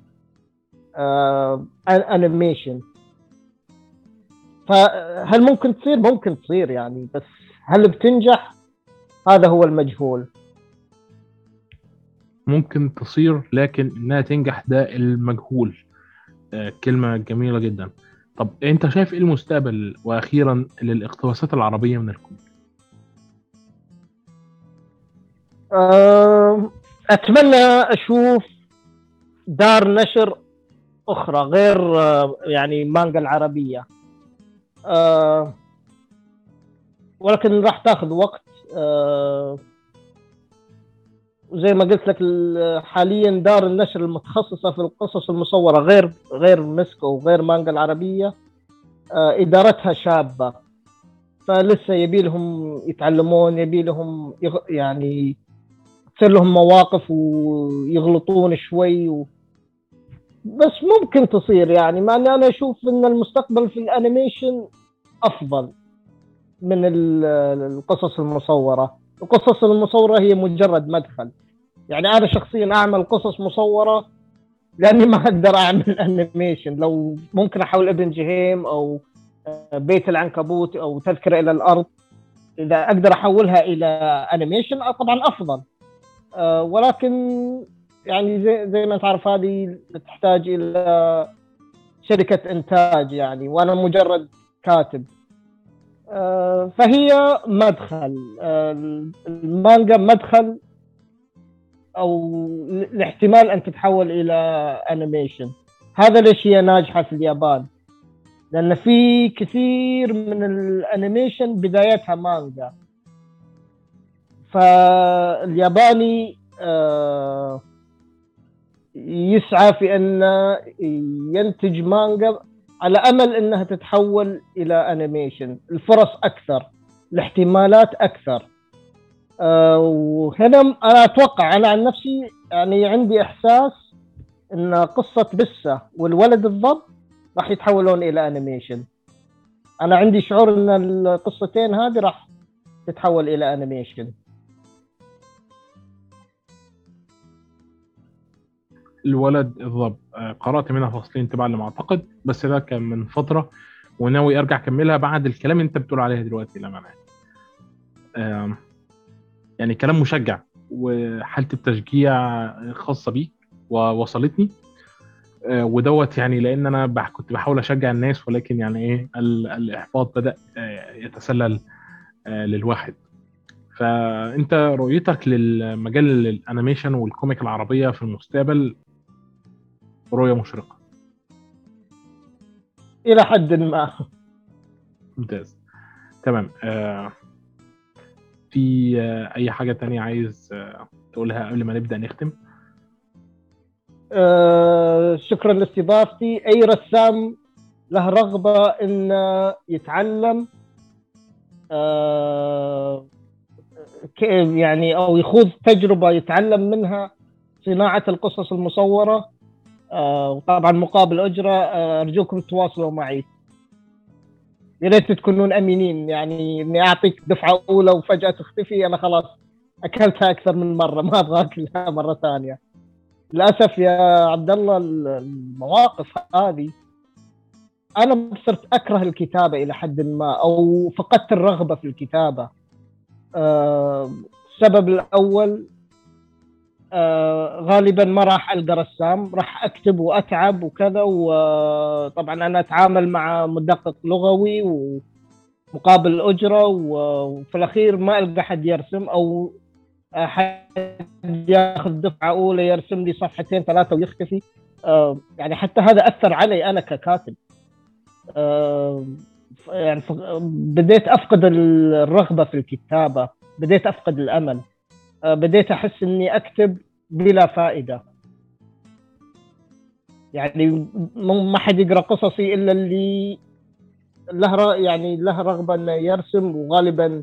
انيميشن فهل ممكن تصير؟ ممكن تصير يعني بس هل بتنجح؟ هذا هو المجهول. ممكن تصير لكن إنها تنجح ده المجهول. آه كلمة جميلة جدا. طب أنت شايف إيه المستقبل؟ وأخيرا للاقتباسات العربية من الكون. آه، أتمنى أشوف دار نشر أخرى غير آه، يعني مانجا العربية. آه، ولكن راح تاخذ وقت زي ما قلت لك حاليا دار النشر المتخصصة في القصص المصورة غير غير مسكو وغير مانجا العربية إدارتها شابة. فلسه يبي لهم يتعلمون يبي لهم يعني تصير لهم مواقف ويغلطون شوي و... بس ممكن تصير يعني مع إني أنا أشوف إن المستقبل في ال animation أفضل من القصص المصورة. القصص المصورة هي مجرد مدخل. يعني أنا شخصيا أعمل قصص مصورة لأني ما أقدر أعمل animation. لو ممكن أحول ابن جهيم أو بيت العنكبوت أو تذكرة إلى الأرض إذا أقدر أحولها إلى أنيميشن طبعا أفضل. آه، ولكن يعني زي, زي ما تعرف هذه تحتاج إلى شركة إنتاج يعني وأنا مجرد كاتب. آه، فهي مدخل. آه، المانجا مدخل أو الاحتمال أن تتحول إلى animation هذا ليش هي ناجحة في اليابان؟ لأن في كثير من ال animation بدايتها مانجا. فالياباني آه، يسعى في أن ينتج مانجا على أمل أنها تتحول إلى animation الفرص أكثر الاحتمالات أكثر. آه، وهنا أنا أتوقع أنا عن نفسي يعني عندي إحساس إن قصة بسة والولد الضب راح يتحولون إلى animation أنا عندي شعور إن القصتين هذه راح تتحول إلى animation الولد الضب. آه، قرأت منها فصلين تبع ما اعتقد بس ده كان من فترة وناوي أرجع أكملها بعد الكلام اللي أنت بتقول عليها دلوقتي للأمانة. يعني كلام مشجع وحاله التشجيع خاصة بيك ووصلتني آه، ودوت يعني لأن أنا كنت بحاول أشجع الناس ولكن يعني إيه الإحباط بدأ آه، يتسلل للواحد. فأنت رؤيتك للمجال ال animation وال comic العربية في المستقبل رؤية مشرقة. إلى حد ما. ممتاز. تمام. آه في آه أي حاجة تانية عايز آه تقولها قبل ما نبدأ نختم؟ آه شكرا لاستضافتي. أي رسام له رغبة انه يتعلم آه يعني أو يخوض تجربة يتعلم منها صناعة القصص المصورة آه، وطبعا مقابل أجرة آه، أرجوكم تواصلوا معي. يا ريت تكونون أمينين يعني إني أعطيك دفعة أولى وفجأة تختفي أنا خلاص أكلتها أكثر من مرة ما أبغى أكلها مرة ثانية. للأسف يا عبد الله المواقف هذه أنا صرت أكره الكتابة إلى حد ما أو فقدت الرغبة في الكتابة. آه، السبب الأول آه غالبا ما راح ألقى رسام راح أكتب وأتعب وكذا وطبعا أنا أتعامل مع مدقق لغوي ومقابل أجرة وفي الأخير ما ألقى حد يرسم أو حد ياخذ دفعة أولى يرسم لي صفحتين ثلاثة ويختفي. آه يعني حتى هذا أثر علي أنا ككاتب. آه يعني بديت أفقد الرغبة في الكتابة بديت أفقد الأمل. بديت أحس إني أكتب بلا فائدة. يعني ما حد يقرأ قصصي إلا اللي له يعني له رغبة إنه يرسم وغالبا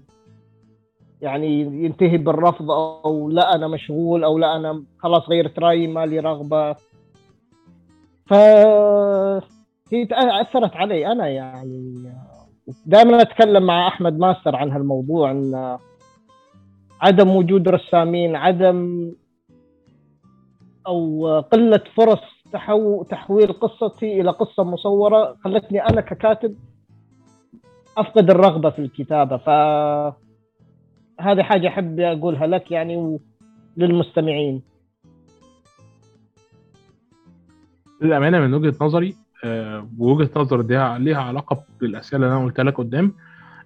يعني ينتهي بالرفض أو لا أنا مشغول أو لا أنا خلاص غيرت رأيي ما لي رغبة. ف هي أثرت علي أنا يعني. دائما أتكلم مع أحمد ماستر عن هالموضوع إن عدم وجود رسامين عدم أو قلة فرص تحو تحويل قصتي إلى قصة مصورة خلتني أنا ككاتب أفقد الرغبة في الكتابة. ف هذه حاجة أحب أقولها لك يعني وللمستمعين. للأمانة من وجهة نظري آه، ووجهة نظر دي ليها علاقة بالأسئلة اللي أنا قلتها لك قدام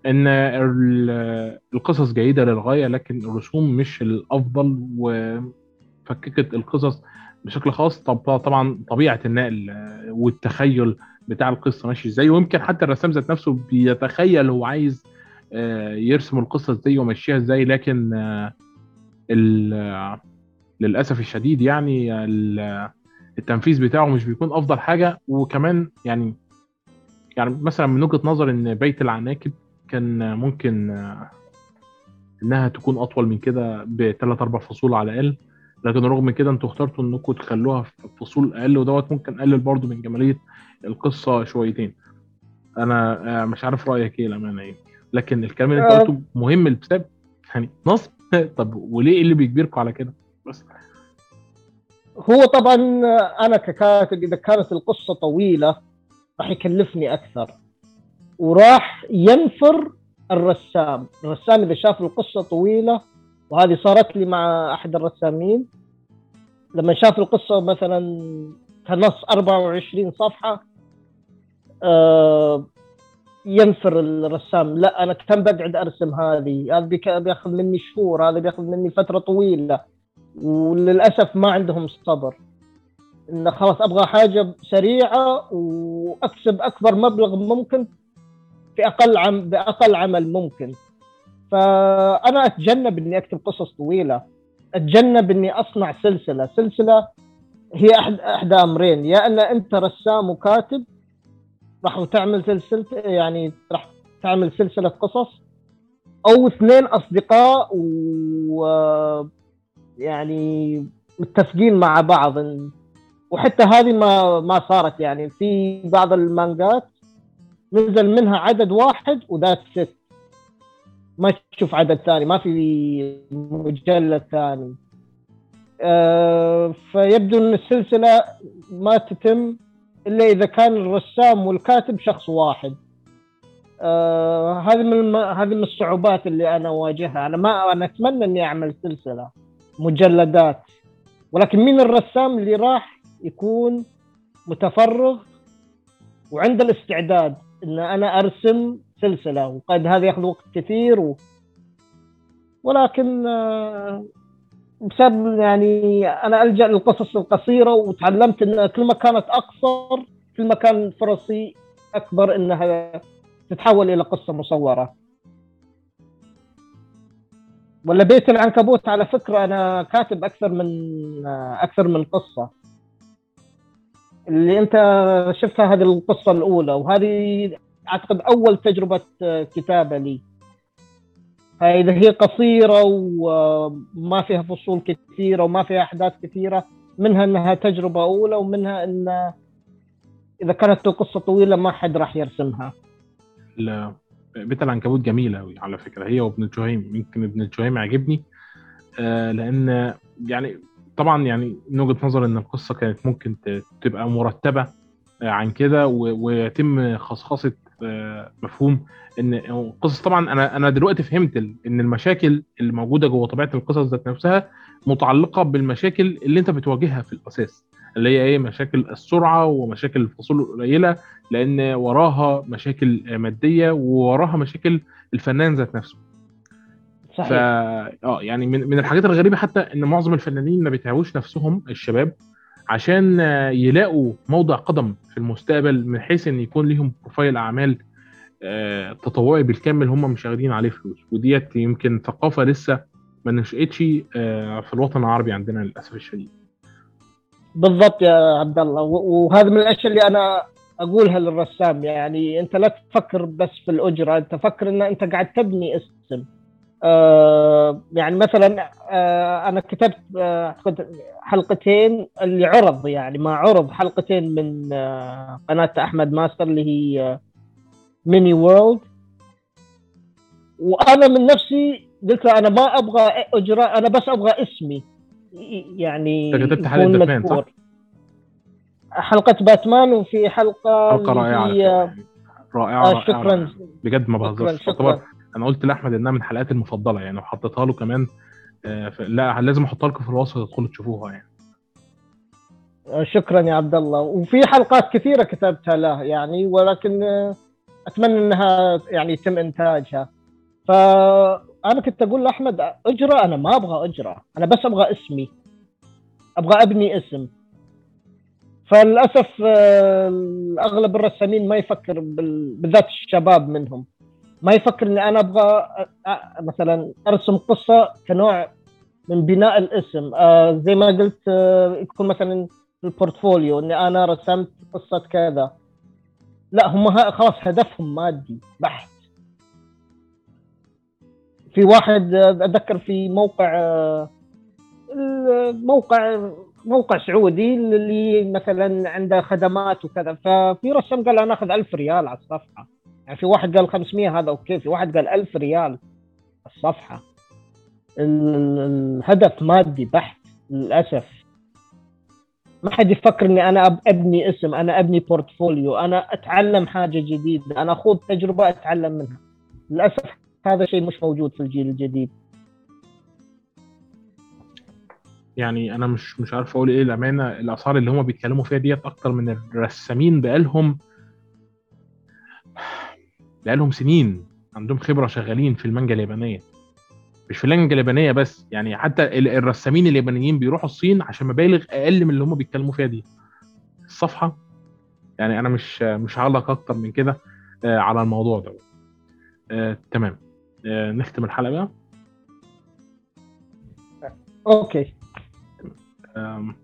إن ال- القصص جيدة للغاية لكن الرسوم مش الأفضل وفككت القصص بشكل خاص. طب طبعا طبيعة النقل والتخيل بتاع القصة ماشي إزاي؟ ويمكن حتى الرسام ذات نفسه بيتخيل هو عايز آه، يرسم القصة إزاي ويمشيها إزاي لكن آه، للأسف الشديد يعني ال- التنفيذ بتاعه مش بيكون أفضل حاجة. وكمان يعني يعني مثلا من وجهة نظر إن بيت العناكب كان ممكن إنها تكون أطول من كده بثلاث أربع فصول على الأقل. لكن رغم كده أنتوا اخترتوا إنكم تخلوها في فصول أقل ودوت ممكن قلل برضو من جمالية القصة شويتين. أنا آه، مش عارف رأيك إيه الامانه إيه لكن الكلام اللي أنت آه. قلته مهم لسبب يعني نصب. [laughs] طب وليه إيه اللي بيجبركم على كده؟ بس. هو طبعا أنا ككاتب اذا كانت القصة طويلة راح يكلفني أكثر. وراح ينفر الرسام. الرسام إذا شاف القصة طويلة وهذه صارت لي مع أحد الرسامين لما شاف القصة مثلا كنص 24 صفحة آه ينفر الرسام. لا أنا كم بقعد أرسم هذه؟ هذا بياخذ مني شهور هذا بياخذ مني فترة طويلة وللأسف ما عندهم صبر. إن خلاص أبغى حاجة سريعة وأكسب أكبر مبلغ ممكن في أقل عم بأقل عمل ممكن. فأنا أتجنب إني أكتب قصص طويلة. أتجنب إني أصنع سلسلة. سلسلة هي احد احدى أمرين. يا ان أنت رسام وكاتب راح تعمل سلسلة يعني راح تعمل سلسلة قصص أو اثنين أصدقاء و يعني متفقين مع بعض. وحتى هذه ما ما صارت يعني. في بعض المانجات نزل منها عدد واحد وذات ست ما تشوف عدد ثاني ما في مجلد ثاني. آه، فيبدو إن السلسلة ما تتم إلا إذا كان الرسام والكاتب شخص واحد. آه، هذه من هذه من الصعوبات اللي أنا أواجهها. أنا ما أنا أتمنى إني أعمل سلسلة مجلدات. ولكن مين الرسام اللي راح يكون متفرغ وعنده الاستعداد؟ إن أنا أرسم سلسلة وقد هذا ياخذ وقت كثير و... ولكن آه، بسبب يعني أنا ألجأ للقصص القصيرة وتعلمت إن كل ما كانت أقصر كل ما كان فرصي أكبر إنها تتحول إلى قصة مصورة. ولا بيت العنكبوت على فكرة أنا كاتب أكثر من أكثر من قصة. اللي انت شفتها هذه القصة الأولى وهذه أعتقد أول تجربة كتابة لي. فإذا هي قصيرة وما فيها فصول كثيرة وما فيها أحداث كثيرة منها أنها تجربة أولى ومنها أن إذا كانت القصة طويلة ما حد راح يرسمها. ال- بيت العنكبوت جميلة أوي على فكرة. هي وابن جهيم يمكن ابن جهيم عجبني آه لأن يعني طبعا يعني من وجهة نظر إن القصة كانت ممكن تبقى مرتبة آه عن كده ويتم خصخصة آه مفهوم إن القصص. طبعا أنا أنا دلوقتي فهمت إن المشاكل اللي موجودة جوه طبيعة القصص ذات نفسها متعلقة بالمشاكل اللي أنت بتواجهها في الأساس اللي هي إيه؟ مشاكل السرعة ومشاكل الفصول القليلة لأن وراها مشاكل مادية ووراها مشاكل الفنان ذات نفسه. صحيح. آه يعني من من الحاجات الغريبة حتى إن معظم الفنانين ما بيتعبوش نفسهم الشباب عشان آه، يلاقوا موضع قدم في المستقبل من حيث إن يكون ليهم بروفايل أعمال آه، تطوعي بالكامل هم مش واخدين عليه فلوس. وديت يمكن ثقافة لسه ما نشأتش آه، في الوطن العربي عندنا للأسف الشديد. بالضبط يا عبد الله وهذا من الأشياء اللي أنا أقولها للرسام. يعني أنت لا تفكر بس في الأجرة أنت فكر إن أنت قاعد تبني اسم. آه يعني مثلا آه أنا كتبت آه، اعتقد حلقتين اللي عرض يعني ما عرض حلقتين من آه قناة أحمد ماستر اللي هي آه Mini World وأنا من نفسي قلت له أنا ما أبغى اجره أنا بس أبغى اسمي يعني كتبت يكون باتمان، صح؟ حلقة باتمان وفي حلقة حلقة رائعة هي-. رائعة آه رائعة. شكرا بجد ما بهزرش أنا قلت لأحمد إنها من حلقاتي المفضلة يعني وحطيتها له كمان آه، لا لازم أحطها لكم في الوصف تدخلوا تشوفوها يعني. آه، شكرا يا عبد الله. وفي حلقات كثيرة كتبتها له يعني ولكن آه، أتمنى إنها يعني يتم إنتاجها. فأنا كنت أقول لأحمد اجرى أنا ما أبغى اجرى أنا بس أبغى اسمي. أبغى أبني اسم. فللأسف اغلب الرسامين ما يفكر بال- بالذات الشباب منهم. ما يفكر إني أنا أبغى مثلا أرسم قصة كنوع من بناء الاسم. آه زي ما قلت آه يكون مثلا في البورتفوليو إني أنا رسمت قصة كذا. لا هم خلاص هدفهم مادي بحت. في واحد آه، أتذكر في موقع آه، الموقع موقع سعودي اللي مثلا عنده خدمات وكذا. ففي رسام قال أنا آخذ 1000 ريال على الصفحة. يعني في واحد قال 500 هذا okay في واحد قال 1000 ريال. الصفحة. ال- ال- الهدف مادي بحت للأسف. ما حد يفكر إني أنا أبني اسم أنا أبني portfolio أنا أتعلم حاجة جديدة أنا أخوض تجربة أتعلم منها. للأسف هذا شيء مش موجود في الجيل الجديد. يعني أنا مش مش عارف أقول إيه الامانه الاسعار اللي هم بيتكلموا فيها ديت أكتر من الرسامين بقالهم بقالهم سنين عندهم خبرة شغالين في المانجا اليابانية. مش في المانجا اليابانية بس يعني حتى ال- الرسامين اليابانيين بيروحوا الصين عشان مبالغ أقل من اللي هم بيتكلموا فيها دي. الصفحة يعني أنا مش مش هعلق أكتر من كده آه، على الموضوع ده. آه، تمام. آه، نختم الحلقة بقى. أوكي. آه،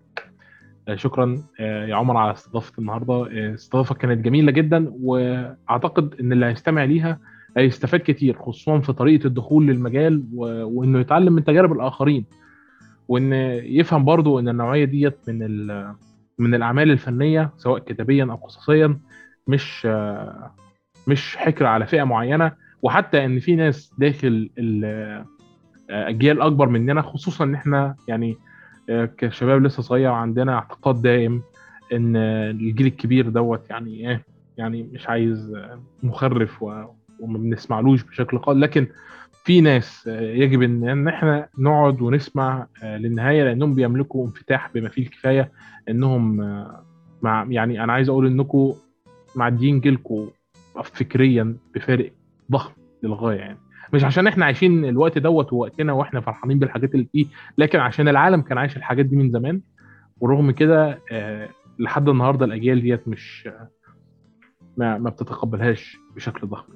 شكرا آه، يا عمر على استضافة النهارده. آه، الاستضافة كانت جميلة جدا وأعتقد إن اللي هيستمع ليها هيستفاد كتير خصوصا في طريقة الدخول للمجال وإنه يتعلم من تجارب الآخرين وإن يفهم برضو إن النوعية ديت من من الأعمال الفنية سواء كتابيا أو قصصيا مش آه، مش حكر على فئة معينة. وحتى إن في ناس داخل ال- آه، أجيال أكبر مننا خصوصا إن إحنا يعني آه، كشباب لسه صغير عندنا اعتقاد دائم إن الجيل الكبير دوت يعني إيه يعني مش عايز مخرف وما بنسمعلوش بشكل قائم لكن في ناس آه، يجب ان إن إحنا نقعد ونسمع آه، للنهاية لأنهم بيملكوا انفتاح بما فيه الكفاية إنهم آه، مع يعني أنا عايز أقول انكم معديين جيلكم فكريا بفارق ضخم للغاية يعني. مش عشان إحنا عايشين الوقت دوت ووقتنا وإحنا فرحانين بالحاجات اللي فيه لكن عشان العالم كان عايش الحاجات دي من زمان. ورغم كده آه، لحد النهارده الأجيال ديت مش آه، ما ما بتتقبلهاش بشكل ضخم.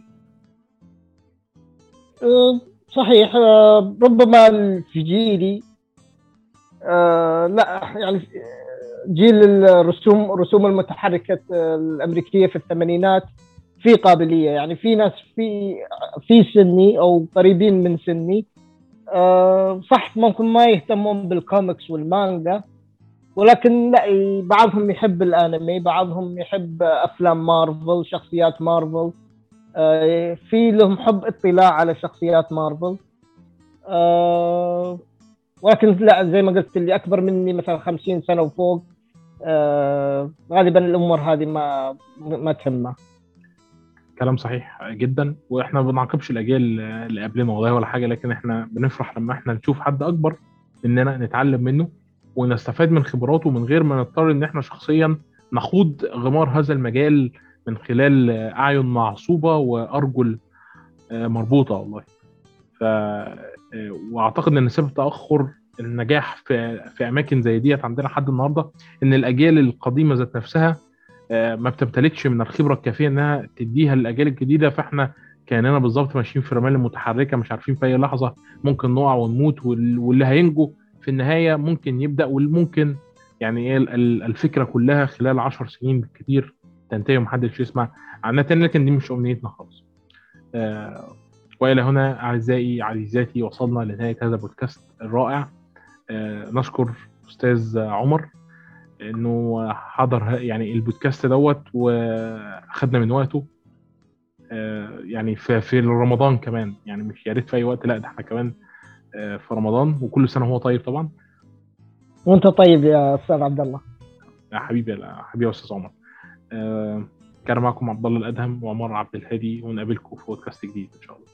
آه، صحيح. ربما في جيلي لا يعني جيل الرسوم الرسوم المتحركة الأمريكية في الثمانينات في قابلية. يعني في ناس في في سني أو قريبين من سني آه، صح ممكن ما يهتمون بالكوميكس والمانجا ولكن لا بعضهم يحب الانمي بعضهم يحب أفلام مارفل شخصيات مارفل آه، في لهم حب اطلاع على شخصيات مارفل آه، ولكن لا زي ما قلت اللي أكبر مني مثلا 50 سنة وفوق غالبا الأمور هذه ما ما تهمه. كلام صحيح جدا وإحنا ما بنعاقبش الأجيال اللي قبلنا والله ولا حاجة لكن إحنا بنفرح لما إحنا نشوف حد أكبر مننا نتعلم منه ونستفاد من خبراته من غير ما نضطر إن إحنا شخصيا نخوض غمار هذا المجال من خلال أعين معصوبة وأرجل آه، مربوطة والله. ف آه، وأعتقد إن سبب تأخر النجاح في في أماكن زي ديت عندنا لحد النهارده إن الأجيال القديمة ذات نفسها ما بتمتلكش من الخبرة الكافية إنها تديها للأجيال الجديدة فإحنا كأننا بالظبط ماشيين في رمال متحركه مش عارفين في أي لحظة ممكن نقع ونموت وال- واللي هينجو في النهاية ممكن يبدأ والممكن يعني إيه ال- ال- الفكرة كلها خلال 10 سنين بالكثير تنتهي ومحدش يسمع عنها تاني لكن دي مش أمنيتنا خالص. آه، وإلى هنا أعزائي عزيزاتي وصلنا لنهاية هذا البودكاست الرائع. آه، نشكر أستاذ عمر إنه حضر يعني البودكاست دوت وأخدنا من وقته. آه، يعني في في رمضان كمان. يعني مش يا ريت في أي وقت لا ده إحنا كمان آه، في رمضان وكل سنة وهو طيب طبعا. وأنت طيب يا أستاذ عبد الله. يا حبيبي يا حبيبي يا أستاذ عمر. آه، كان معكم عبد الله الأدهم وعمر عبد الهادي ونقابلكم في بودكاست جديد إن شاء الله.